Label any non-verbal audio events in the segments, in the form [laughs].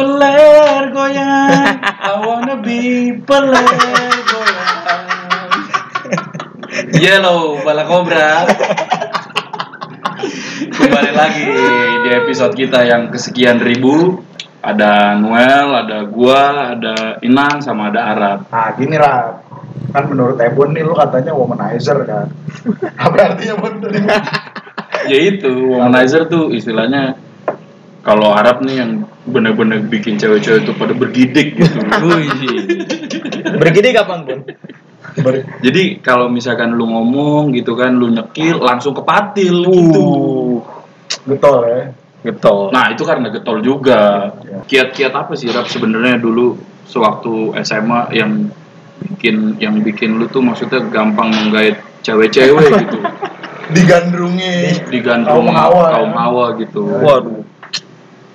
peler goyang. I wanna be peler goyang. Yellow bala kobra. Kembali lagi di episode kita yang kesekian ribu. Ada Noel, ada gua, ada Inang, sama ada Arab. Nah gini Rap Kan menurut Ebon nih lu katanya womanizer kan [laughs] Apa artinya Bon? Ya itu, womanizer tuh istilahnya kalau Arab nih yang bener-bener bikin cewek-cewek itu pada bergidik gitu. [laughs] Bergini kapan pun. Ber- Jadi kalau misalkan lu ngomong gitu kan, lu nyekil langsung kepatil gitu. Betul ya Getol. Nah itu karena getol juga. Ya. Kiat-kiat apa sih Rap sebenarnya dulu sewaktu SMA yang bikin yang bikin lu tuh maksudnya gampang menggait cewek-cewek gitu. [laughs] Digandrungi Digandrung Kaum hawa, ya. kaum hawa gitu. Waduh.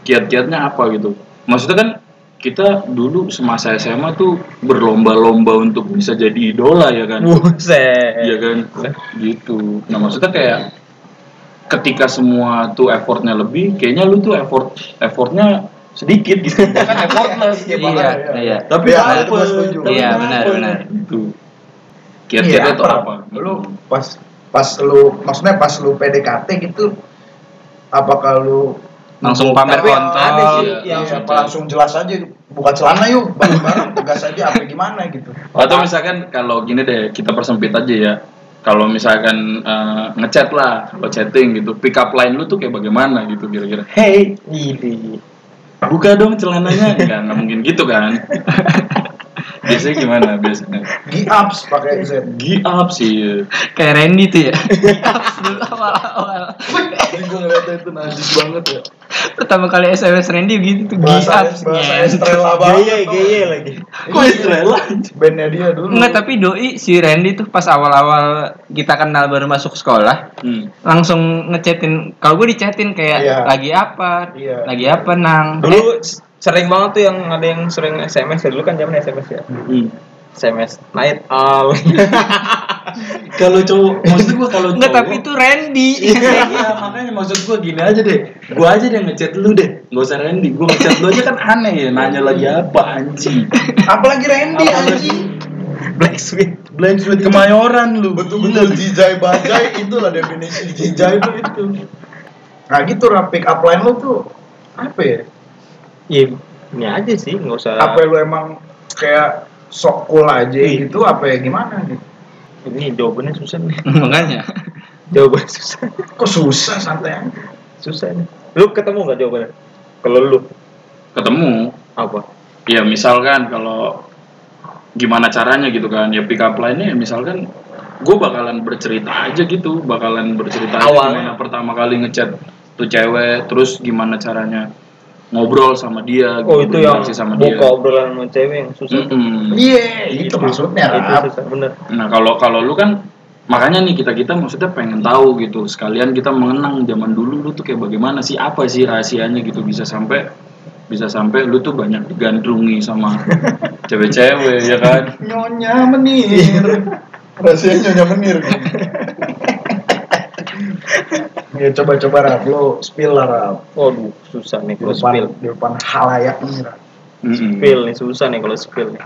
Kiat-kiatnya apa gitu. Maksudnya kan kita dulu semasa SMA tuh berlomba-lomba untuk bisa jadi idola ya kan. Buset. Iya kan, gitu. Nah maksudnya kayak ketika semua tuh effortnya lebih, kayaknya lu tuh effort effortnya sedikit gitu. kan effortless. Makanya, Iya, ya. iya. Tapi Iya, apa? itu Iya, apa? benar, benar. Gitu. Kiat-kiatnya Iya, tuh apa? Lu pas pas lu maksudnya pas lu PDKT gitu apakah lu Langsung pamer Tapi kontol. ada sih Iya, yang langsung apa langsung jelas aja buka celana yuk bareng-bareng tegas aja apa gimana gitu Atau misalkan kalau gini deh, kita persempit aja ya. Kalau misalkan eh, ngechat lah, kalau chatting gitu, pick up line lu tuh kayak bagaimana gitu kira-kira. Hey, Ini. buka dong celananya. Enggak, nggak mungkin gitu kan. [laughs] biasanya gimana biasanya? G-ups pakai Z Gi up sih. Kayak Randy tuh ya. [laughs] Ups dulu awal-awal. Gue ngeliatnya itu najis banget ya Pertama kali SMS Randy gitu tuh bahasa G-ups. bahasa. Estrella banget Geye, geye lagi. Kok Estrella? bandnya dia dulu Enggak, tapi doi si Randy tuh pas awal-awal kita kenal baru masuk sekolah, Hmm. langsung ngechatin. Kalau gue dichatin kayak Iya. lagi apa? Iya. Lagi apa, Nang? Dulu s- sering banget tuh yang ada yang sering SMS ya. Dulu kan zaman SMS ya. Hmm. SMS night owl. [laughs] Kalau cowok, [laughs] maksud gua kalau Enggak, cowok- tapi itu Randy. Iya, makanya maksud gua gini aja deh. Gua aja deh ngechat lu deh. Gak usah Randy. Gua ngechat lu aja kan aneh ya. Nanya lagi apa anjing. apalagi Randy anjing Black Sweet. Blank Sweet Kemayoran lu. betul-betul jijai bajai itulah definisi jijai itu itu nah gitu lah pick up line lu tuh apa ya Iya, ini aja sih, nggak usah. apa lu emang kayak sok cool aja Iya. gitu apa ya gimana gitu Ini jawabannya susah nih. [laughs] Makanya. Jawabannya susah. kok susah santai aja Susah nih. Lu ketemu nggak jawabannya? Kalau lu Ketemu. apa? Ya misalkan kalau gimana caranya gitu kan. Ya pick up line-nya ya misalkan gue bakalan bercerita aja gitu. Bakalan bercerita Awalnya. gimana pertama kali ngechat tuh cewek. Terus gimana caranya ngobrol sama dia. Oh gitu, itu yang sama dia. buka obrolan sama cewek yang susah. Iya itu maksudnya Itu susah bener. Nah kalau kalau lu kan makanya nih kita kita maksudnya pengen tahu gitu sekalian kita mengenang zaman dulu lu tuh kayak bagaimana sih apa sih rahasianya gitu bisa sampai bisa sampai lu tuh banyak digandrungi sama [laughs] cewek-cewek ya kan nyonya menir [laughs] rasanya nyonya menir [laughs] ya coba-coba Rap lu spill lah Rap Waduh, susah nih kalau spill. di depan halayak nih Rap Mm-mm. Spill nih susah nih kalau spill nih.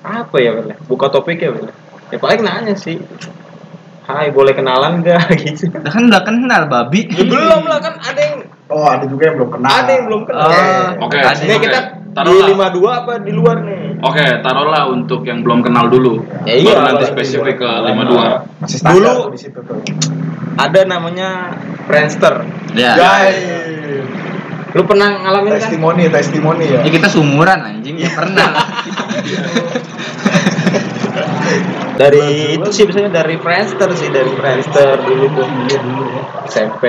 Apa ya Bel? Buka topik ya Bel? Ya paling nanya sih. Hai, boleh kenalan gak [laughs] gitu? Udah kan udah kenal babi. Ya, belum lah kan ada yang oh ada juga yang belum kenal ada yang belum kenal. Oh, Oke, ada. Ini oke. kita Taruhlah. di 52 apa di luar nih? Oke, taruhlah untuk yang belum kenal dulu. Ya iya, Baru nanti spesifik ke belum 52. masih Dulu- tuh di situ tuh Ada namanya Friendster. Ya. Jai. Lu pernah ngalamin kan? testimoni testimoni ya Ya kita sumuran anjing, ya pernah. [laughs] Dari itu sih biasanya dari Friendster sih, dari Friendster dulu tuh. SMP,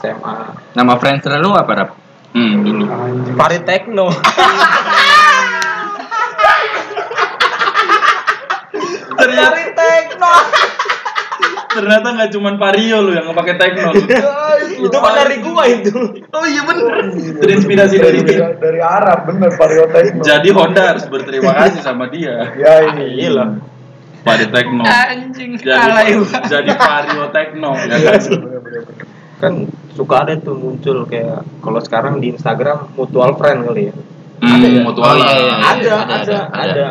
SMA. Nama friends lu apa, Rap? Hmm, dulu. Anjing. Pari Tekno. Ternyata Pari Tekno. ternyata nggak cuma Vario lu yang pakai tekno. itu kan dari gua itu. Oh iya bener. Terinspirasi dari dari, dia. dari Arab bener Vario Techno Jadi Honda harus berterima kasih sama dia. ya ini Gila. Vari Tekno. Anjing, Jadi, alay jadi Vario Tekno. Ya kan? Kan suka ada tuh muncul kayak kalau sekarang di Instagram mutual friend kali ya Hmm, Ada ya? mutual Oh, iya, lah. iya. ada, ada, ada, ada, ada,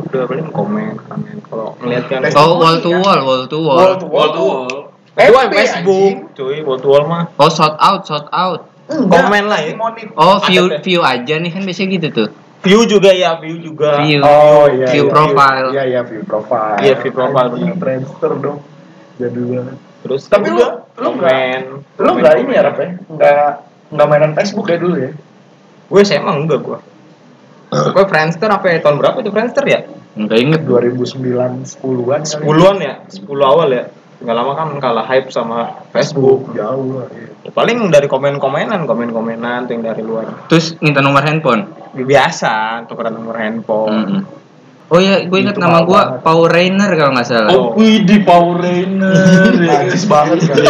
udah paling komen, komen. Kalau ngeliat kan, Oh, wall to kan? wall, wall to wall. Wall to Wall to wall. kan Facebook, cuy, wall to wall mah. Oh, shout out, shout out. Enggak, Komen lah ya. Oh, view Ada, view aja nih kan biasanya gitu tuh. View juga ya, view juga. View. Oh iya. View iya, profile. Iya iya view profile. Iya, view profile, Anjing, bener. Friendster dong. Jadi banget. Terus Tapi lu- udah, lu komen. Lu enggak ini ya, Rap ya? Enggak enggak mainan Facebook kayak dulu ya? Gue SMA enggak gue. Gue Friendster apa ya? Tahun berapa itu Friendster ya? Enggak inget. 2009 10-an. kali. Sepuluhan ya? Sepuluh awal ya? Nggak lama kan kalah hype sama Facebook. jauh lah. Iya. Ya, paling dari komen-komenan, komen-komenan tuh yang dari luar. Terus minta nomor handphone. Biasa, tukeran nomor handphone. Mm-mm. Oh iya, gue inget nama gue. Power Rainer kalau nggak salah. Oh, wih di Power Ranger. [laughs] Najis banget kali.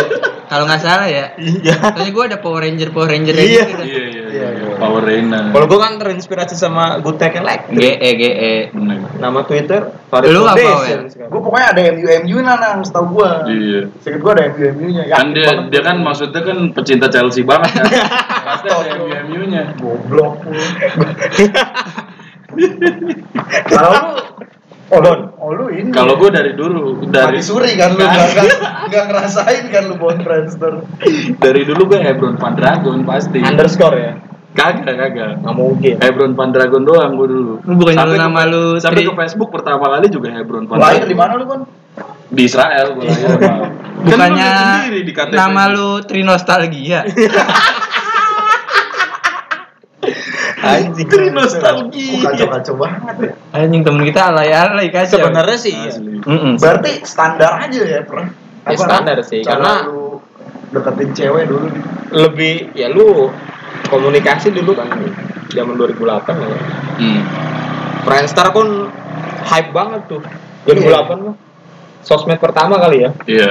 Kalau nggak salah ya. Iya. Soalnya gue ada Power Ranger Power Ranger Iya. gitu. Iya, iya, Iya, iya. iya. Power Ranger. Kalau gue kan terinspirasi sama Good Tech Electric. GE GE. Bener. Nama Twitter Farid Lu apa, sekarang. Gue pokoknya ada MU MU nya nang setahu gua. Iya. Sedikit gua ada MU MU nya. Kan dia dia kan maksudnya kan pecinta Chelsea banget [laughs] kan. Pasti ada MU-nya. goblok. [laughs] Kalau lu Oh, lu, oh lu ini. Kalau gue dari dulu Mati dari suri kan lu nggak nggak- nggak ngerasain kan lu bon Friendster. dari dulu gue Hebron Van Dragon pasti. Underscore ya? Kagak kagak. Nggak mungkin. Hebron Van Dragon doang gue dulu. Lu bukannya Sampai ke- nama lu Sampai ke Facebook pertama kali juga Hebron Van Lahir di mana lu bon? Di Israel gue lahir. Kan lu Bukannya sendiri di KTP. nama lu Trinostalgia. [laughs] Anjing. Tri nostalgia. Kacau kacau banget ya. Anjing temen kita alay-alay kacau. Sebenarnya sih ya. Asli. Mm-mm. Berarti standar aja ya pernah. Ya, standar sih, cara karena- lu deketin cewek dulu. lebih ya lu komunikasi dulu kan zaman 2008 ya. Hmm. Friendster pun hype banget tuh. 2008 mah. Sosmed pertama kali ya. Iya.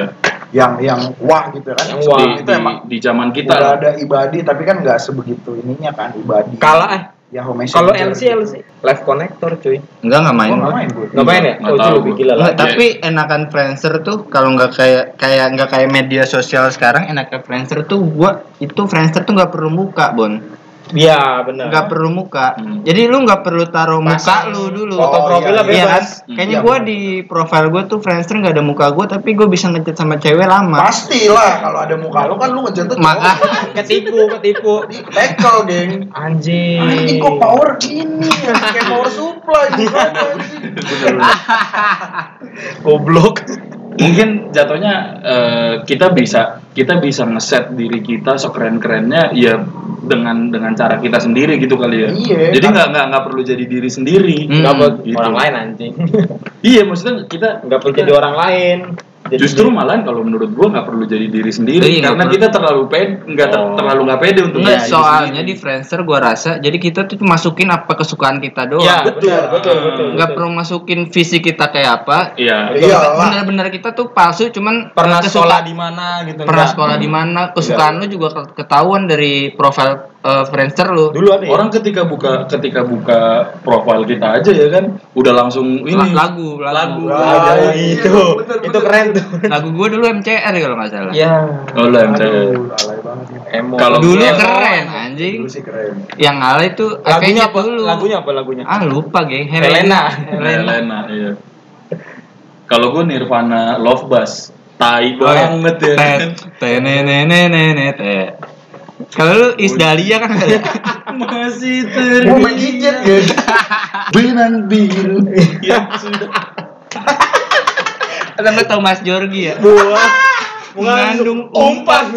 Yang yang wah gitu kan. Yang wah. Di, itu di, emang di zaman kita. udah lah. ada ibadi tapi kan nggak sebegitu ininya kan ibadi. Kalah eh. Yahoo Messenger. Kalau LC LC live connector cuy. Enggak enggak main. Gua nggak main gue. Nggak main ya? Nggak Oh tahu lebih gila Nggak, lagi. tapi enakan Friendster tuh kalau nggak kayak kayak nggak kayak media sosial sekarang enaknya Friendster tuh gua itu Friendster tuh nggak perlu muka bon Iya benar. nggak perlu muka Hmm. jadi lu nggak perlu taruh muka lu dulu foto profilnya Iya kan? bebas. Kayaknya Iya, gua bener. di profile gua tuh Friendster nggak ada muka gua tapi gua bisa ngechat sama cewek lama. Pastilah kalau ada muka lu kan lu ngejatuh Maka [laughs] Ketipu, ketipu. di tackle geng. Anjing. Anjing kok power gini ya? Kayak power supply [laughs] gitu. [laughs] Goblok. Mungkin jatuhnya eh, kita bisa kita bisa ngeset diri kita sekeren kerennya ya dengan dengan cara kita sendiri gitu kali ya. Iya, Jadi nggak nggak nggak perlu jadi diri sendiri. Hmm. Nggak buat Gitu. orang lain anjing. Iya maksudnya kita Nggak perlu jadi orang lain. Jadi Justru malahan kalau menurut gua nggak perlu jadi diri sendiri Iya, nggak karena kita terlalu pede nggak ter- Oh. terlalu nggak pede untuk jadi diri soalnya di Friendster gua rasa jadi kita tuh masukin apa kesukaan kita doang. Ya, Betul. betul, betul, betul. nggak betul. perlu masukin visi kita kayak apa. Iya. Iya lah. Bener-bener kita tuh palsu cuman Pernah sekolah di mana gitu. pernah enggak? sekolah di mana kesukaan lu juga ke- ketahuan dari profil eh, Friendster lu Dulu ada ya? Orang ketika buka ketika buka profil kita aja ya kan udah langsung ini lagu lagu lagu, lagu iya, itu. bener, itu bener. keren tuh. lagu gue dulu MCR kalau nggak salah Ya. Oh lah MCR. Aduh, alay banget. Emo. Kalau dulu Emo. keren anjing Dulu sih keren. yang alay tuh Lagunya apa? dulu Lagunya apa lagunya? ah lupa geng Helena. Helena Helena, iya. Kalau gue Nirvana Love Bus, tai Oh, iya. banget ya. Tet, tenenenenene, te. Kalau lu Is Dahlia kan ada. [laughs] Masih Mau main gadget ya. benang biru yang sudah. Atau nggak tau Mas Jorgi ya? Buah. mengandung umpan.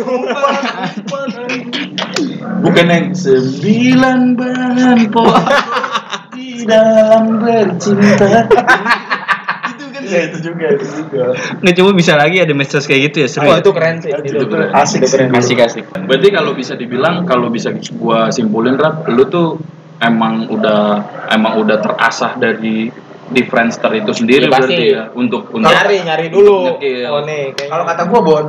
bukan yang sembilan bahan pokok di dalam bercinta. Itu ya itu juga itu juga. nggak coba bisa lagi ada message kayak gitu ya seru Oh, ya? itu keren sih. Itu keren. Asik Itu keren. sih. kasih kasih Berarti kalau bisa dibilang kalau bisa gua simpulin rap, lu tuh emang udah emang udah terasah dari di Friendster itu sendiri Iya, pasti. berarti ya untuk untuk Nyari, nyari dulu. Iya. Oh nih, kayaknya. Kalau kata gua Bon,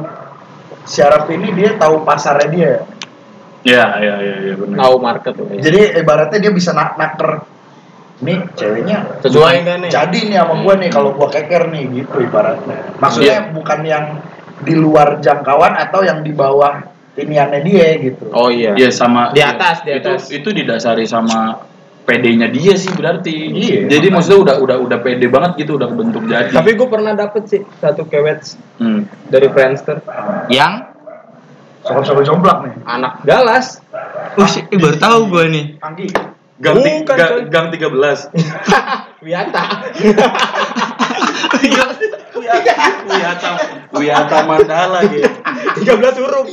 Syaraf ini dia tahu pasarnya dia. Ya, ya, ya, ya benar. tahu market tuh. ya. Jadi ibaratnya dia bisa nak naker nih ceweknya Sesuai nggak nih? jadi nih sama gua nih kalau gua keker nih gitu ibaratnya. Maksudnya bukan yang di luar jangkauan atau yang di bawah iniannya dia gitu. Oh iya. Iya sama Di atas, di itu, atas. Itu didasari sama PD-nya dia sih berarti. Iya, Jadi makanya. maksudnya udah udah udah pede banget gitu udah bentuk jadi. Tapi gue pernah dapet sih satu kewet Hmm. dari Friendster. Yang Sobat-sobat jomblak nih. Anak galas. Oh, sih, eh, baru tahu gue nih. Anggi. Gang, Bukan, ga- gang 13. [laughs] Wiata. Wiyata Wiyata Mandala gitu. 13 huruf.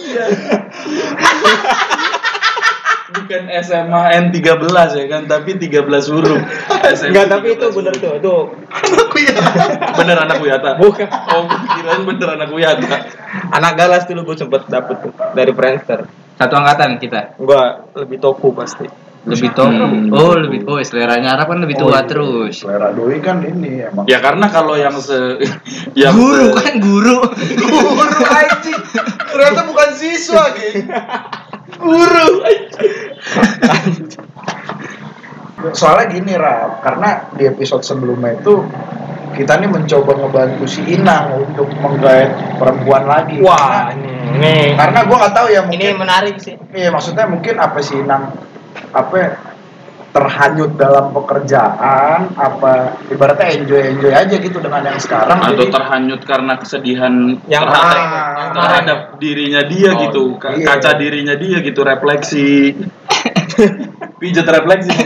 Bukan SMA N13 ya kan, tapi 13 huruf. Enggak, tapi itu 13 bener huruf. tuh. Itu Bener anak Wiyata. Bukan. Oh, kirain bener anak Wiyata. anak galas dulu gue sempet dapet tuh dari Friendster. Satu angkatan kita. Gua lebih toku pasti. Lebih tua. Hmm. Oh, lebih oh seleranya Arab kan lebih tua Oh, iya. terus. Selera doi kan ini emang. Ya karena kalau yang se [laughs] yang guru se- kan guru. Guru [laughs] anjing. Ternyata bukan siswa, geng. Guru. Soalnya gini, Rap. Karena di episode sebelumnya itu kita nih mencoba ngebantu si Inang untuk menggait perempuan lagi. Wah, Karena, ini karena gue nggak tahu ya ini mungkin. menarik sih. Iya, maksudnya mungkin apa si Inang apa terhanyut dalam pekerjaan apa ibaratnya enjoy enjoy aja gitu dengan yang sekarang atau jadi- terhanyut karena kesedihan Yang terhadap, yang terhadap dirinya dia Oh, gitu iya. kaca dirinya dia gitu refleksi [laughs] pijat refleksi [laughs]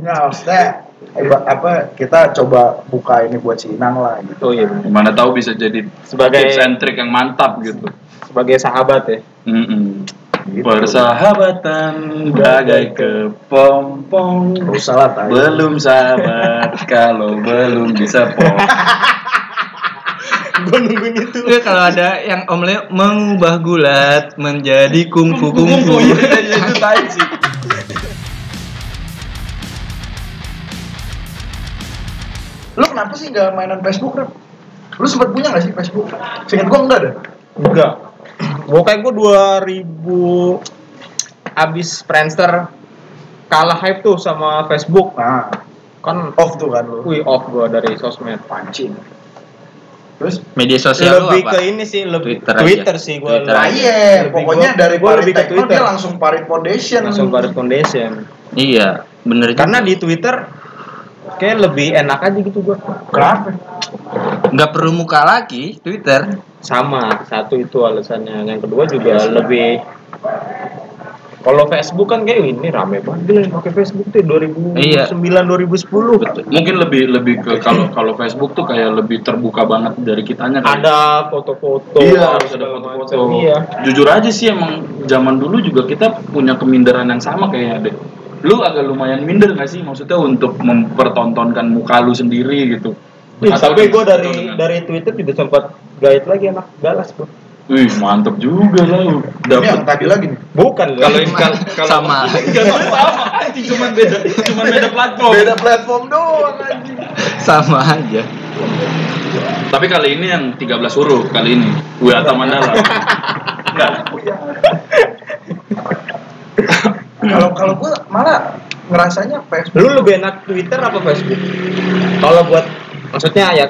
Nggak, maksudnya eh, ba- apa kita coba buka ini buat si Inang lah gitu. Oh iya. mana tahu bisa jadi Sebagai- trick yang mantap gitu Sebagai sahabat ya. Mm-mm. Gitu. Persahabatan bagai kepompong Nggak usah lah, Tai. Belum sahabat [laughs] kalau belum bisa pom Gue nungguin itu. Itu kalau ada yang Om Leo mengubah gulat menjadi kungfu kungfu. Iya, iya, itu tai sih Lu kenapa sih nggak mainan Facebook, Rap? Lu sempat punya nggak sih Facebook? Seingat gua enggak ada. Enggak. Gue kayak gue 2000 abis Friendster kalah hype tuh sama Facebook Nah, kan off tuh kan lu. wih off gue dari sosmed Pancing. Terus Media sosial lu lebih apa? ke ini sih lebih Twitter Twitter, aja. sih gue Twitter Nah, aja. iya, pokoknya gua- dari gua Parit lebih ke Twitter. dia langsung Parit Foundation. langsung Paris Foundation Iya, bener juga. karena di Twitter kayak lebih enak aja gitu gue Kenapa? Nggak perlu muka lagi Twitter. sama satu itu alasannya yang kedua juga lebih kalau Facebook kan kayak "Wih, ini rame banget gila yang pakai Facebook tuh 2009 Iya. 2010 mungkin lebih lebih ke kalau kalau Facebook tuh kayak lebih terbuka banget dari kitanya kali. ada foto-foto Iya, harus ada foto-foto. iya Jujur aja sih emang zaman dulu juga kita punya keminderan yang sama kayaknya deh. Lu agak lumayan minder gak sih maksudnya untuk mempertontonkan muka lu sendiri gitu? Atau tapi gue dari dengan- dari Twitter juga sempat guide lagi anak galas bro Wih, mantep juga lu. Ini yang tadi lagi nih. bukan kalau kalau [laughs] kalau Sama. [laughs] Enggak sama, anjing cuman beda cuman beda platform. Beda platform doang anjing. Sama aja. Tapi kali ini yang 13 huruf kali ini. Wiata Mandala. [laughs] Enggak. Kalau kalau gua malah ngerasanya Facebook lu lebih enak Twitter apa Facebook kalau buat maksudnya ya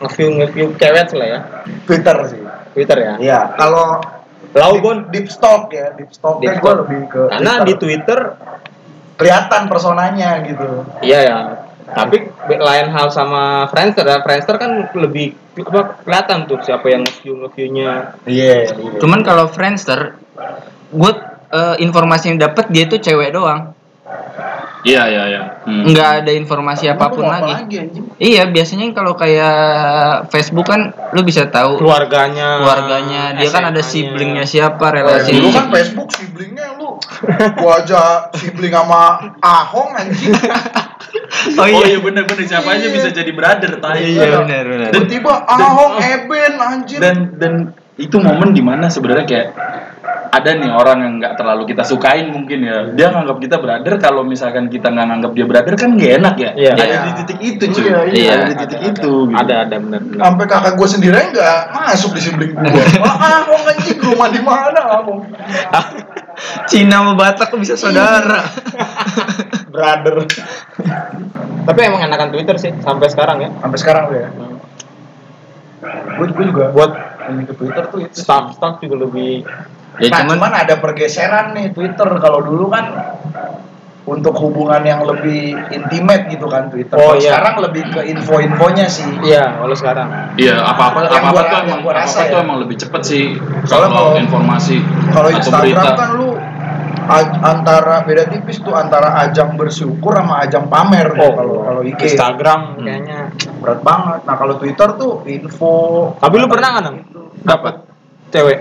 nge-view nge-view kewet lah ya Twitter sih. Twitter ya Iya, kalau Lau deep, deep stock ya, deep stock Deep kan gua stock. lebih ke karena di Twitter kelihatan personanya gitu. iya ya tapi lain hal sama Friendster ya Friendster kan lebih apa kelihatan tuh siapa yang nge-view nge-viewnya Iya, iya. Cuman kalau Friendster, gue eh, informasi yang dapat dia tuh cewek doang. Iya, iya, iya. Hmm. Nggak ada informasi apa pun Lu mau apa lagi. anjing? Iya, biasanya kalau kayak Facebook kan lu bisa tahu keluarganya keluarganya, dia kan ada siblingnya siapa, Eh, relasi. dulu kan Facebook siblingnya lu. Gua aja sibling sama Ahong anjing. Oh Oh iya. iya bener bener siapa aja bisa jadi brother tai. Iya benar benar. Tiba-tiba Ahong Eben anjir. Dan dan itu momen di mana sebenarnya kayak ada nih orang yang nggak terlalu kita sukain mungkin ya dia nganggap kita brother kalau misalkan kita nggak nganggap dia brother kan gak enak ya Iya. ada Iya. di titik itu cuy Iya, iya. ada di titik itu gitu. ada ada benar benar sampai kakak gue sendiri nggak masuk di sibling gue. [laughs] Ah, Ahong anjing rumah di mana Ahong? Cina sama Batak kok bisa saudara. [laughs] brother tapi emang enakan Twitter sih sampai sekarang ya Sampai sekarang tuh ya. Gue gue juga buat ini ke Twitter tuh itu. Staff staff juga lebih Ya nah, cuman, cuman ada pergeseran nih Twitter kalau dulu kan untuk hubungan yang lebih intimate gitu kan Twitter. Oh, Kalau iya. Sekarang lebih ke info-infonya sih. iya kalau sekarang Iya, apa-apa apa-apa gua- tuh yang emang gua rasa tuh ya. emang lebih cepet sih kalau kalau- informasi Kalau atau Instagram berita. kan lu antara beda tipis tuh antara ajang bersyukur sama ajang pamer tuh oh kalau kalau IG Instagram Hmm. kayaknya berat banget. Nah kalau Twitter tuh info. tapi lu pernah nggak nang dapat cewek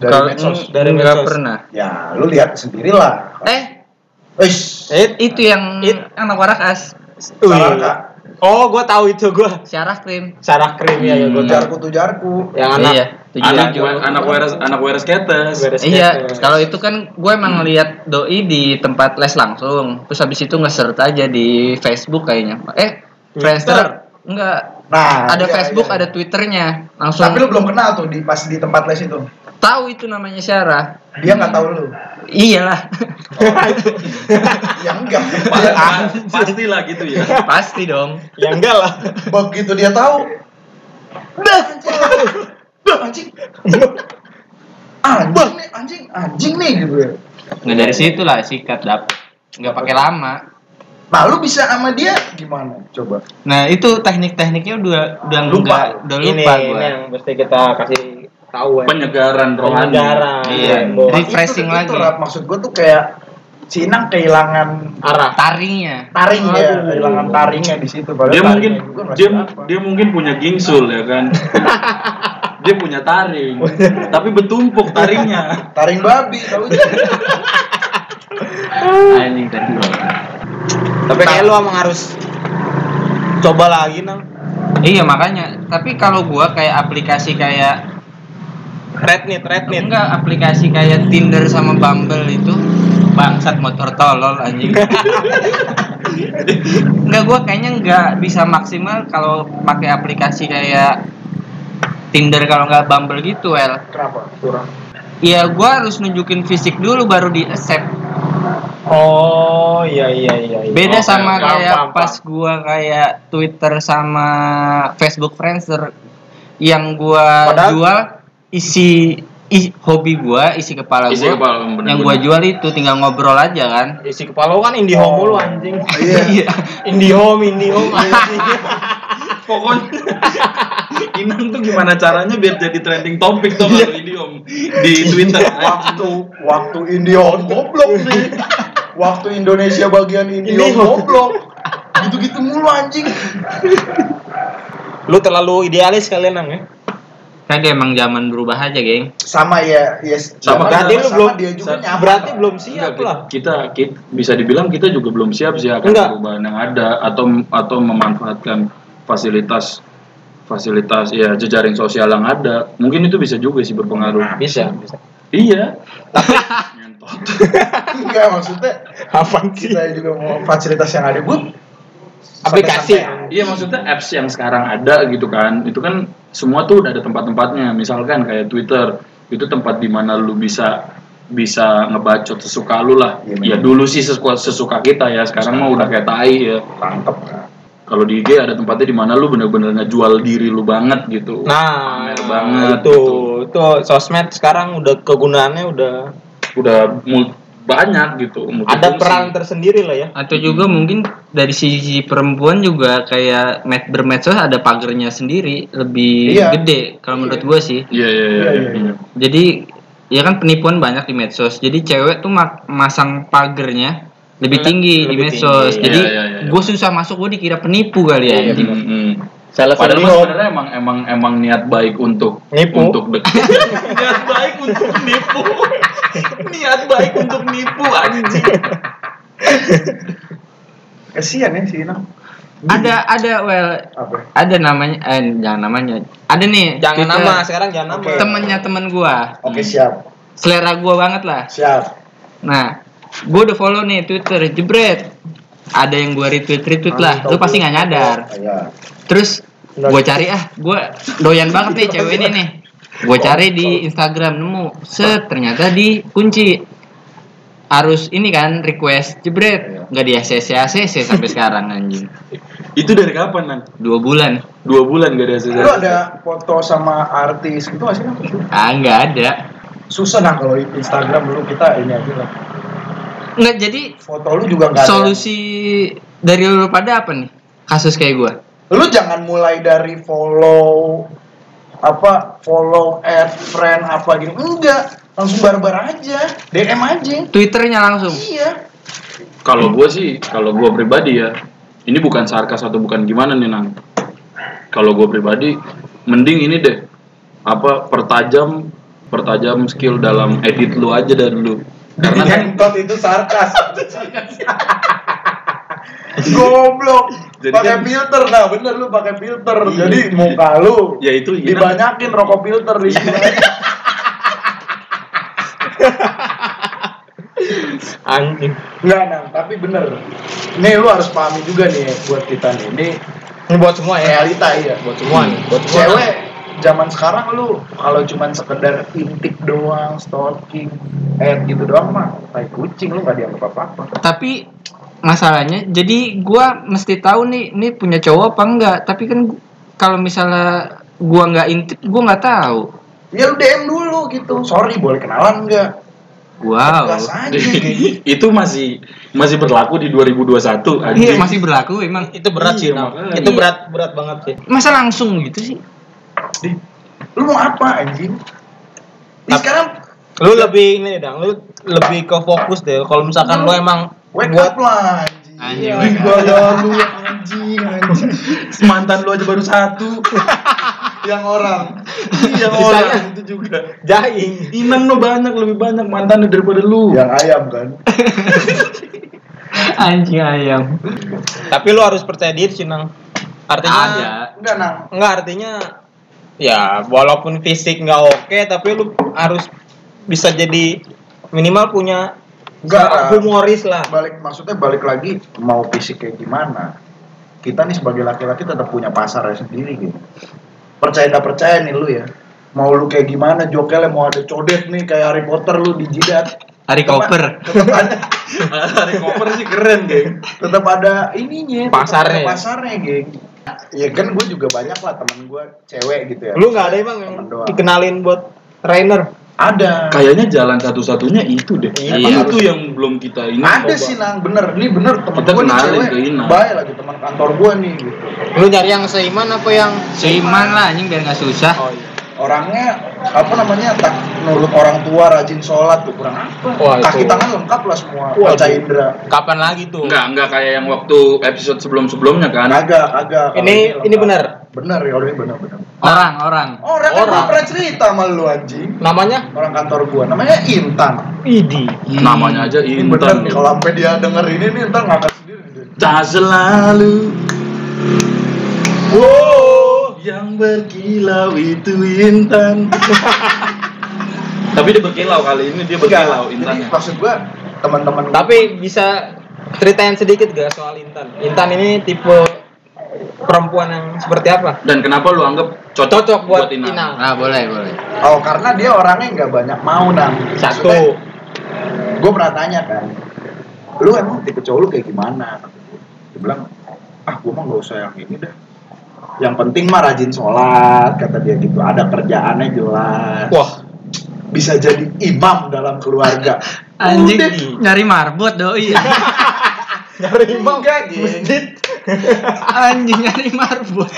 dari kalau medsos. dari nggak medsos. pernah. Ya lu lihat sendirilah. Eh, Eish, eh itu yang It- anak kak. oh gua tahu itu gua Syarah krim. sarah krim ya ya gua tahu Tujarku tujarku. yang anak Iya, tujuh anak tujuh. anak weres anak weres ketes. Iya, kalau itu kan gue emang ngeliat doi di tempat les langsung. Terus habis itu nge-search aja di Facebook kayaknya. Eh, Twitter. Friendster enggak. Nah, ada iya, Facebook, iya. ada Twitternya. Langsung Tapi lu belum kenal tuh di pas di tempat les itu. Tahu itu namanya Syarah. Dia nggak tahu lu. Iyalah, [laughs] Ya enggak. Pa- pastilah gitu ya. [laughs] pasti dong. ya enggak lah Begitu dia tahu. Dah, dah anjing. Anjing nih, anjing, anjing nih gitu. ya. Nggak dari situ lah sikat dapet. Nggak pakai lama. Nah, lu bisa sama dia gimana? Coba. Nah itu teknik-tekniknya udah udah Lupa. nggak udah ini lupa ini gue. yang mesti kita kasih tahu ya Penyegaran rohani. Penyegaran. Iya. Jadi- Refreshing Itu- itu, lagi. Rap. Maksud gua tuh kayak si Inang kehilangan arah Taringnya. taring ya, Aduh. kehilangan taringnya di situ. Padahal Dia mungkin taringnya dia, dia mungkin punya gingsul ya kan. [laughs] dia punya taring, tapi bertumpuk taringnya. taring babi tahu Anjing [laughs] tadi gua. tapi kayak lu emang harus coba lagi nang Iya makanya. Tapi kalau gua kayak aplikasi kayak red nih red nih enggak aplikasi kayak Tinder sama Bumble itu bangsat motor tolol anjing. [laughs] enggak gua kayaknya enggak bisa maksimal kalau pakai aplikasi kayak Tinder kalau nggak Bumble gitu, El. kenapa kurang Iya, gua harus nunjukin fisik dulu baru di accept. oh iya iya iya, iya. Beda Oke, sama kayak pas gua kayak Twitter sama Facebook Friendster yang gua Padahal- jual isi i- hobi gua, isi kepala Isi gua. kepala, bener-bener. yang gua jual itu tinggal ngobrol aja kan. isi kepala lu kan indie home mulu anjing [laughs] iya indie home indie home [laughs] anjing Pokoknya [laughs] Inang tuh gimana caranya biar jadi trending topik tuh kalau idiom di Twitter. waktu waktu Indion goblok nih waktu Indonesia bagian Indion Indion. goblok gitu-gitu mulu anjing lu terlalu idealis kalian nang ya Kagak emang zaman berubah aja, geng. sama ya yes Sama, berarti lu sama belum dia juga sa- nyaman berarti belum siap Enggak, lah kita, kita bisa dibilang kita juga belum siap sih akan Enggak. perubahan yang ada atau atau memanfaatkan fasilitas fasilitas ya jejaring sosial yang ada. Mungkin itu bisa juga sih berpengaruh. bisa bisa Iya. [laughs] Ngentot. enggak maksudnya apa sih kita juga mau fasilitas yang ada gue Aplikasi. Iya maksudnya apps yang sekarang ada gitu kan, itu kan semua tuh udah ada tempat-tempatnya. Misalkan kayak Twitter, itu tempat di mana lu bisa bisa ngebacot sesuka lu lah. Iya, ya bener. dulu sih sesuka, sesuka kita ya, sekarang mah udah kayak tai ya. tangkep Kalau di IG ada tempatnya di mana lu bener-bener ngejual diri lu banget gitu. nah Pamer banget itu gitu. itu sosmed sekarang udah kegunaannya udah Udah mul- banyak gitu. ada multifungsi. peran tersendiri lah ya Atau juga mungkin dari sisi perempuan juga kayak med bermedsos ada pagernya sendiri lebih Iya. gede kalau menurut gua sih. Iya iya iya. Iya, iya, iya. Jadi ya kan penipuan banyak di medsos. Jadi cewek tuh masang pagernya lebih Le- tinggi di lebih medsos. tinggi. Jadi Iya, iya, iya. gue susah masuk, gue dikira penipu kali ya. Iya, anjing. Hmm, hmm. Salah Padahal sebenarnya emang emang emang niat baik untuk Nipu. untuk deket. [laughs] niat baik untuk nipu. niat baik untuk nipu anjing. kasihan ya si Inang Ada ada well apa ada namanya eh jangan namanya. Ada nih. jangan Twitter, nama sekarang jangan nama. Temennya temen gua. oke siap Selera gua banget lah. siap Nah, gue udah follow nih Twitter, jebret. Ada yang gue retweet retweet lah, lu pasti nggak nyadar. Iya. Terus gue cari ah, gue doyan banget nih cewek ini nih. Gue cari di Instagram nemu, set ternyata dikunci. Harus ini kan request jebret, nggak di ACC ACC sampai [laughs] sekarang anjing. Itu dari kapan, Nan? Dua bulan. dua bulan gak ada hasil Lu ada foto sama artis gitu gak sih? Ah, nggak ada. Susah nah kalau Instagram dulu kita ini aja lah. Nggak jadi Foto lu juga nggak ada. solusi dari lu pada apa nih? Kasus kayak gua. Lu jangan mulai dari follow apa follow add friend apa gitu enggak langsung barbar aja DM aja Twitternya langsung. iya Kalau gue sih, kalau gue pribadi ya, ini bukan sarkas atau bukan gimana nih nang. Kalau gue pribadi, mending ini deh, apa pertajam, pertajam skill dalam edit lu aja dari lu. Karena kan, Ngentot itu sarkas [laughs] goblok Jadi pakai kan- filter nah bener lu pakai filter Iya. jadi muka lu ya itu ini dibanyakin rokok filter di sini [laughs] Anjing. Enggak, Nang, tapi bener. Nih lu harus pahami juga nih buat kita nih. Ini buat semua ya. realita ya. Buat semua nih. Buat semua. Cewek zaman sekarang lu kalau cuman sekedar intip doang, stalking, add gitu doang mah tai kucing lu gak dianggap apa-apa. Tapi masalahnya jadi gua mesti tahu nih ini punya cowok apa enggak. Tapi kan kalau misalnya gua nggak intip, gua nggak tahu. Ya lu DM dulu gitu. Sorry, boleh kenalan enggak? Wow. Aja [laughs] gitu. itu masih masih berlaku di 2021 Iya masih berlaku emang. itu berat sih, Iya. Itu berat berat banget sih. Masa langsung gitu sih? Di- Lu mau apa anjing? Nih, Tapi- sekarang Lu lebih ini dong, lu lebih ke fokus deh. Kalau misalkan lu emang wake buat up lah anjing. Anjing, Iya, gua lu anjing anjing. mantan lu aja baru satu [laughs] Yang orang. yang Sisanya- orang itu juga jaing. Inang lo banyak lebih banyak mantannya daripada lu Yang ayam kan. [laughs] Anjing ayam. Tapi lu harus percaya diri sih, Nang. Artinya Ada. Enggak, Nang. Enggak artinya ya walaupun fisik nggak oke tapi lu harus bisa jadi minimal punya Enggak, humoris lah. balik maksudnya balik lagi mau fisik kayak gimana? Kita nih sebagai laki-laki tetap punya pasarnya sendiri gitu. Percaya nggak percaya nih lu ya? Mau lu kayak gimana? Jokelnya mau ada codet nih kayak Harry Potter lu di jidat. Hari koper. [laughs] tetap ada [laughs] Hari koper sih keren geng. Tetap ada ininya Pasarnya. ada ya? pasarnya geng ya kan gue juga banyak lah temen gue cewek gitu ya Lu nggak ada emang yang dikenalin buat trainer. ada Kayaknya jalan satu-satunya itu deh Iya. Itu yang belum kita ini ada coba. sih nang bener ini bener temen Kita gue nih cewek ke Ina. baik lagi teman kantor gue nih gitu Lu nyari yang seiman apa yang Seiman lah anjing biar nggak susah. Oh iya. orangnya apa namanya tak nurut orang tua rajin sholat tuh kurang apa Wah, kaki itu. tangan lengkap lah semua Wah, indera Kapan lagi tuh? Enggak, enggak kayak yang waktu episode sebelum-sebelumnya kan kagak kagak Kalau Ini lengkap. ini benar. bener ya udah ini bener bener Orang, orang. orang kan Orang. gua pernah cerita sama lu anjing Namanya orang kantor gua namanya Intan Idi. Namanya aja ini bener Intan nih kalau sampai dia denger ini nih ntar ngangkat sendiri. Tak selalu wow yang berkilau itu Intan [laughs] Tapi dia berkilau kali ini dia berkilau Enggak, jadi Intannya maksud gua teman-teman gua- Tapi bisa ceritain sedikit gak soal Intan? Intan ini tipe perempuan yang seperti apa? Dan kenapa lu anggap cocok, Cocok buat Inang? Inang. Nah, boleh, boleh. oh karena dia orangnya nggak banyak mau nang Satu. gue pernah tanya kan lu emang tipe cowok lu kayak gimana dia bilang ah gue mah nggak usah yang ini dah yang penting mah rajin sholat kata dia gitu ada kerjaannya jelas Wah, bisa jadi imam dalam keluarga [laughs] Anjing Udah. nyari marbot doi. [laughs] nyari imam geng. masjid. Anjing nyari marbot.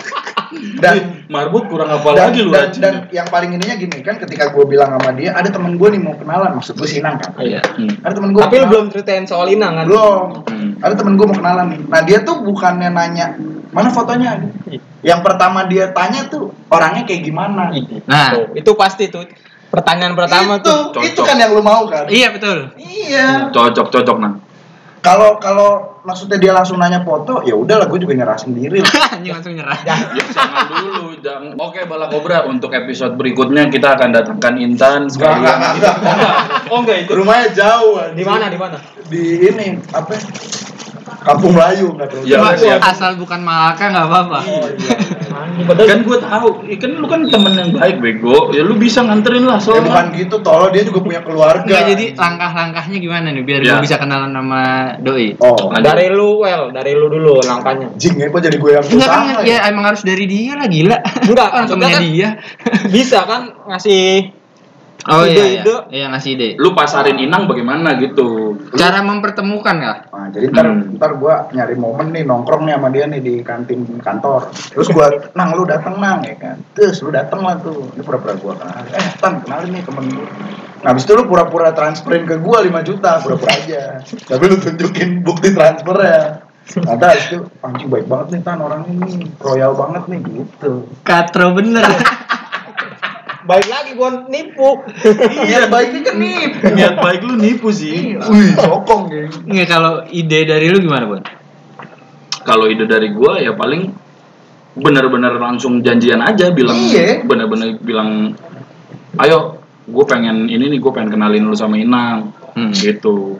[laughs] dan Marbot kurang apa dan, lagi lu dan, dan yang paling ininya gini kan ketika gue bilang sama dia ada temen gue nih mau kenalan maksud gue Sinang kan Iya. Hmm. ada temen gue Tapi lu belum ceritain soal Inang kan? belum Hmm. ada temen gue mau kenalan nih nah dia tuh bukannya nanya mana fotonya yang pertama dia tanya tuh orangnya kayak gimana Idi. Nah. Tuh, itu pasti tuh pertanyaan pertama itu, tuh. Cocok. itu kan yang lu mau kan Iya betul. iya Cocok, cocok nah kalau kalau maksudnya dia langsung nanya foto ya udahlah gue juga nyerah sendiri lah. [laughs] Anjing langsung nyerah. Ya jangan dulu, jangan. Oke Bala Kobra untuk episode berikutnya kita akan datangkan Intan sekalian. Enggak, enggak, enggak. Oh enggak, itu. rumahnya jauh. Di mana? Di mana? di ini apa ya? Kampung Melayu nggak tahu Ya, asal bukan Malaka nggak apa-apa. oh iya padahal kan gue tahu kan lu kan temen yang baik bego ya lu bisa nganterin lah Ya soalnya bukan gitu, tolong dia juga punya keluarga. Enggak jadi langkah-langkahnya gimana nih biar Ya. gue bisa kenalan sama doi. Oh, dari lu well dari lu dulu langkahnya jing ya kok jadi gue yang Enggak kan usaha ya emang harus dari dia lah gila. Enggak, [laughs] Orang maksudnya temennya kan- dia. bisa kan ngasih Oh iya, iya. Ide-ide. Iya ngasih ide. lu pasarin inang bagaimana gitu Cara mempertemukan kah? Nah, jadi ntar, Hmm. ntar gue nyari momen nih nongkrong nih sama dia nih di kantin kantor. Terus gue, nang lu dateng nang ya kan. Terus lu dateng lah tuh. Ini pura-pura gue kenal. Eh tan kenalin nih temen gue. Nah abis itu lu pura-pura transferin ke gue 5 juta, pura-pura aja. Tapi lu tunjukin bukti transfernya. Ada abis itu, anjing baik banget nih tan orang ini, royal banget nih gitu. Katro bener. [laughs] baik lagi gua nipu [laughs] Iya baiknya kan nih. niat baik lu nipu sih Wih, sokong geng. Nggak kalau ide dari lu gimana, Bon? kalau ide dari gua ya paling bener-bener langsung janjian aja bilang Iya. bener-bener bilang ayo gue pengen ini nih gue pengen kenalin lu sama Inang Hmm. gitu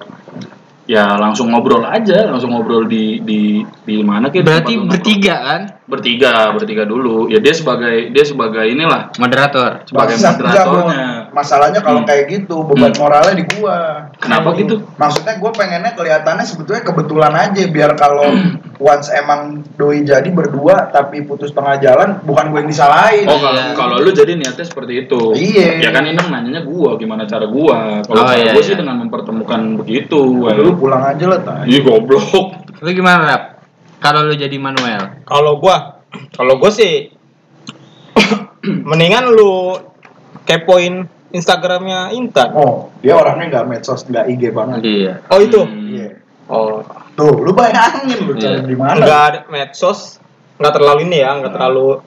ya langsung ngobrol aja langsung ngobrol di di di mana kayak Berarti bertiga kan? bertiga bertiga dulu ya dia sebagai dia sebagai inilah Moderator. sebagai moderatornya. Masalahnya kalau Hmm. kayak gitu, beban Hmm. moralnya di gua. kenapa gitu Maksudnya gue pengennya kelihatannya sebetulnya kebetulan aja biar kalau once emang doi jadi berdua tapi putus tengah jalan bukan gue yang disalahin. oh kalau Iya. kalau lu jadi niatnya seperti itu Iya. ya kan Inang nanyanya gua gimana cara gua kalau Oh, cara iya, gua sih iya. dengan mempertemukan begitu Lu pulang aja lah tay. Ih goblok Lu gimana, Rap? Kalau lu jadi Manuel. kalau gua kalau gua sih [coughs] mendingan lu kepoin Instagramnya Intan Oh, dia orangnya nggak medsos, nggak IG banget. Iya. oh itu Hmm. Iya. oh Tuh, lu bayangin lu cari Iya. di mana? nggak ada medsos nggak terlalu ini ya nggak terlalu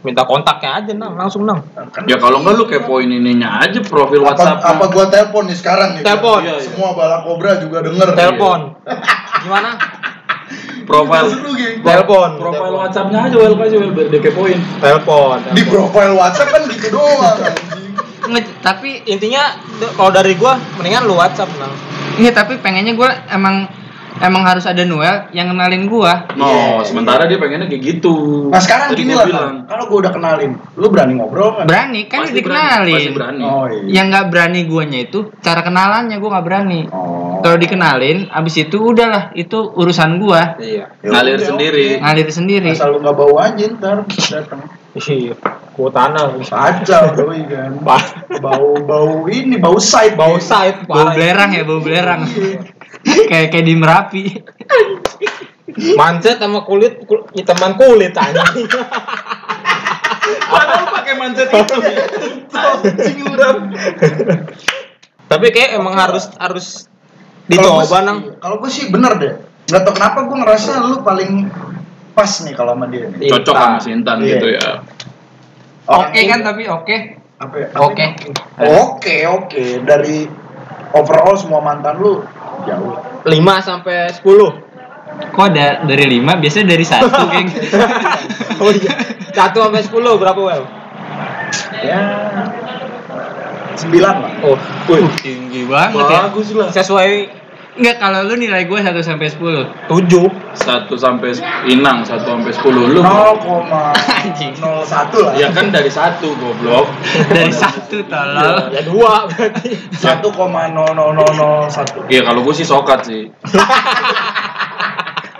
minta kontaknya aja nang langsung nang Kan Ya kalau enggak lu kepoin ininya aja profil apa, WhatsApp. apa gua telepon nih sekarang nih? Telepon. biar Semua bala kobra juga denger. telepon gimana [laughs] profil telepon profil. WhatsAppnya aja wel aja wel biar dia kepoin. telepon Di profile WhatsApp kan gitu doang tapi intinya kalau dari gua mendingan lu WhatsApp nang Iya tapi pengennya gue emang emang harus ada Noel yang kenalin gua. No, Iya. sementara dia pengennya kayak gitu. Nah sekarang Tadi gini lah, bilang, kalau gua udah kenalin, lu berani ngobrol nggak? Berani kan pasti berani, dikenalin. pasti berani. Oh iya. Yang nggak berani guanya itu cara kenalannya gua nggak berani. Oh. Kalau dikenalin, abis itu udahlah itu urusan gua iya Ya ngalir udah, sendiri. oke. ngalir sendiri. Asal lu nggak bau aja ntar datang. iya gua tanah Kacau doi kan. Bau bau ini bau side. bau side Bau belerang ya, bau belerang. kayak kayak di Merapi. Mancet sama kulit kul hitaman kulit anjing. Padahal pakai mancet itu. Anjing udah. Tapi kayak emang harus harus dicoba sih- nang. Kalau gue sih bener deh. Nggak tau kenapa gue ngerasa lu paling pas nih kalau sama dia nih. Cocok sama si Intan Iya. gitu ya. Oke ini- kan tapi oke. Apa, ya? Oke. Oke oke dari overall semua mantan lu jauh. 5 sampai 10. Kok ada dari lima? Biasanya dari satu, geng. [laughs] Oh iya. 1 sampai 10 berapa well? Ya sembilan lah. Oh, wih. Tinggi banget ya. Bagus lah. Sesuai Enggak, kalau lu nilai gue 1 sampai 10. 7. Satu sampai Inang satu sampai sepuluh lu. 0,01 lah. Ya kan dari satu goblok. [laughs] Dari satu tolol. Ya 2 berarti. 1,00001. Iya kalau gue sih sokat sih. [laughs]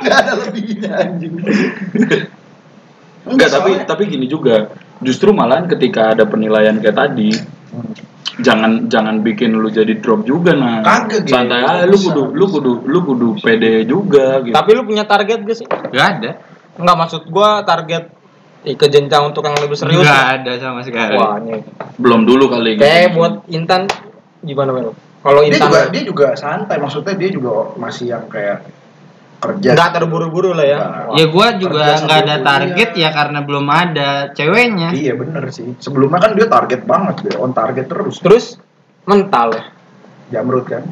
Gak ada lebihnya anjing. Enggak, tapi tapi gini juga. Justru malahan ketika ada penilaian kayak tadi, jangan jangan bikin lu jadi drop juga nah. Kagak, Ge. Santai aja lu kudu lu kudu lu kudu pede juga gitu. Tapi lu punya target gak sih? Gak ada. Enggak maksud gua target eh, ke jenjang untuk yang lebih serius. Gak ada sama sekali. Wah, ini. belum dulu kali gitu. Kayak buat Intan gimana Mel? Kalau Dia Intan juga dia juga santai maksudnya dia juga masih yang kayak kerja. nggak terburu-buru lah ya. Nggak. Ya gue juga nggak ada target ya karena belum ada ceweknya. Iya bener sih. Sebelumnya kan dia target banget dia on target terus. Terus mental ya. Jamrut kan.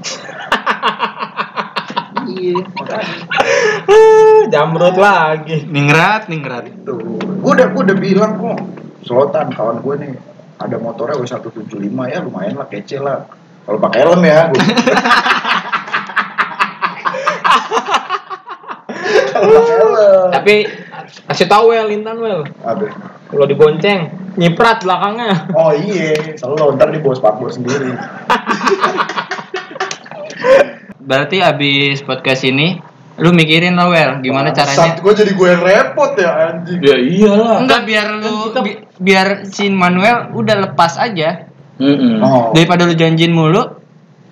iya. [laughs] Jamrut lagi. Ningrat, ningrat. Tuh. Gue udah gue udah bilang kok. Slotan kawan gue nih ada motornya W175 ya lumayan lah kece lah. Kalau pakai helm ya. [laughs] Gua. Kalau pakai helm. Tapi kasih tahu Wel Intan Wel. Aduh. Kalau dibonceng, nyiprat belakangnya. Oh iya, selalu ntar di bos pak sendiri. [laughs] Berarti abis podcast ini lu mikirin lah Wel gimana caranya Gue jadi gue yang repot ya anjing. Ya iyalah. Enggak biar lu bi- biar si Manuel udah lepas aja Mm-mm. Oh, daripada lu janjiin mulu.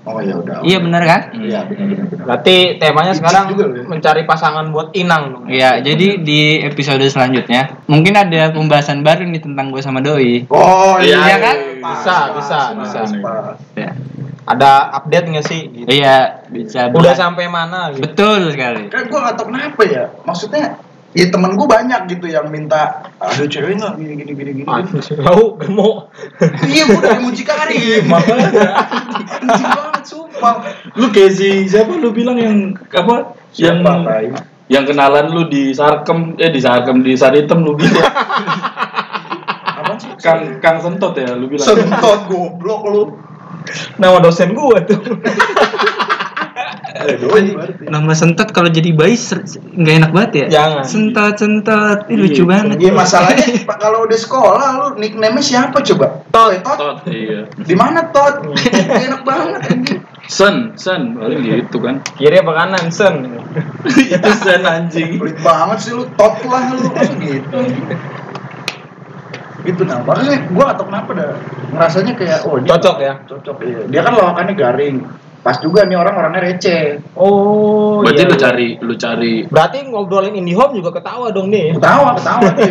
Oh ya udah. Iya bener kan? Iya benar benar. benar. Berarti temanya Licik sekarang juga ya. mencari pasangan buat Inang dong. Iya, jadi di episode selanjutnya mungkin ada pembahasan baru nih tentang gue sama Doi. Oh Iya, Iya kan? Bisa, bisa, bisa. Pas. Ya. Ada update nggak sih? Gitu. Iya, bisa. Udah sampai mana gitu? Betul sekali. Kan gue gak tau kenapa ya. Maksudnya, ya temen gue banyak gitu yang minta ada cewek nggak gini gini gini gini. Aduh, tahu gemuk. iya, gue udah mucikari. [laughs] Makanya Anjing banget, sumpah. lu kayak si siapa lu bilang yang apa? Yang Siapa, Tai? yang kenalan lu di Sarkem eh di Sarkem di Saritem lu bilang? Kang Kang Sentot ya lu bilang. Sentot goblok lu. Nama dosen gua tuh. [laughs] Eh. Nama sentot kalau jadi bayi nggak enak banget ya? Jangan. Sentot sentot, Ih, lucu Iya. banget. Iya masalahnya Pak, [laughs] kalau udah sekolah lu nickname-nya siapa coba? Tot. Eh, Tot. Tot, iya. Di mana Tot? [laughs] Enak banget. Sen, sen, paling gitu kan. Kiri apa kanan, Sen? [laughs] Itu sen anjing. Pelit banget sih lu, Tot lah lu. Masa gitu? Gitu nah, makanya gua gak tau kenapa dah ngerasanya kayak oh dia Cocok ya? cocok iya. Dia kan lawakannya garing. Pas juga nih orang orangnya receh. Oh, Berarti iya. lu cari lu cari Berarti ngobrolin IndiHome juga ketawa dong nih. Ketawa, ketawa deh.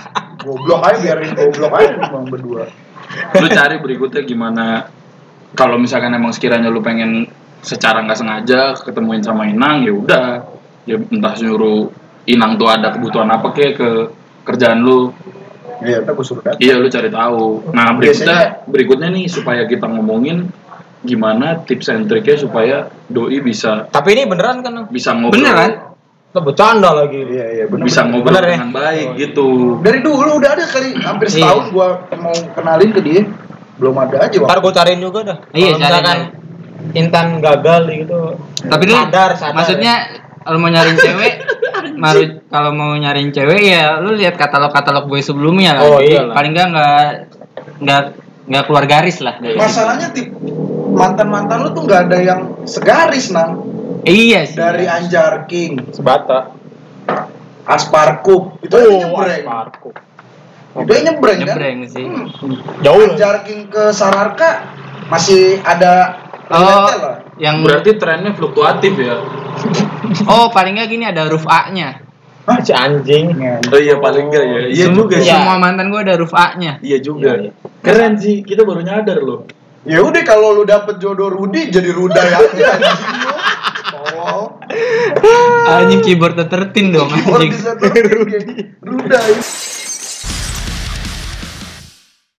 [laughs] goblok aja biarin goblok aja bang berdua. lu cari berikutnya gimana kalau misalkan emang sekiranya lu pengen secara nggak sengaja ketemuin sama Inang ya udah ya entah suruh Inang tuh ada kebutuhan apa kek ke kerjaan lu Iya, gue suruh datang. iya lu cari tahu nah berikutnya Biasanya- berikutnya nih supaya kita ngomongin gimana tips and triknya supaya doi bisa Tapi ini beneran kan? bisa ngobrol Beneran? Kita bercanda lagi. Iya, iya, bener. bisa bener. ngobrol Bener ya? dengan baik gitu Dari dulu udah ada kali hampir Iya. setahun gua mau kenalin ke dia. Belum ada aja Ntar waktu. gue cariin juga dah. Iya, Kalau misalkan Intan gagal gitu. Tapi lu sadar, sadar. maksudnya kalau mau nyariin cewek, [laughs] maru kalau mau nyariin cewek ya lu lihat katalog-katalog gue sebelumnya lah. Oh, Jadi iyalah. Paling enggak enggak enggak enggak keluar garis lah dari Masalahnya tip mantan-mantan lu tuh nggak ada yang segaris nang Iya sih. dari Anjar King, sebata. Asparkup itu Oh, nyebreng. Asparku. Itu aja nyebreng kan. Nyebreng sih. Hmm. Jauh lah. Anjar King ke Sararka masih ada Oh, yang berarti trennya fluktuatif ya [laughs] oh paling enggak gini ada huruf A-nya. Ah, si anjing. oh iya paling enggak ya iya juga sih Iya. Semua mantan gue ada huruf A-nya. iya juga Iya, iya. keren sih kita baru nyadar loh Ya udah kalau lu dapet jodoh Rudi jadi anjing lu. Oh, Anjing keyboard tertin dong keyboard anjing. bisa terus Rudai.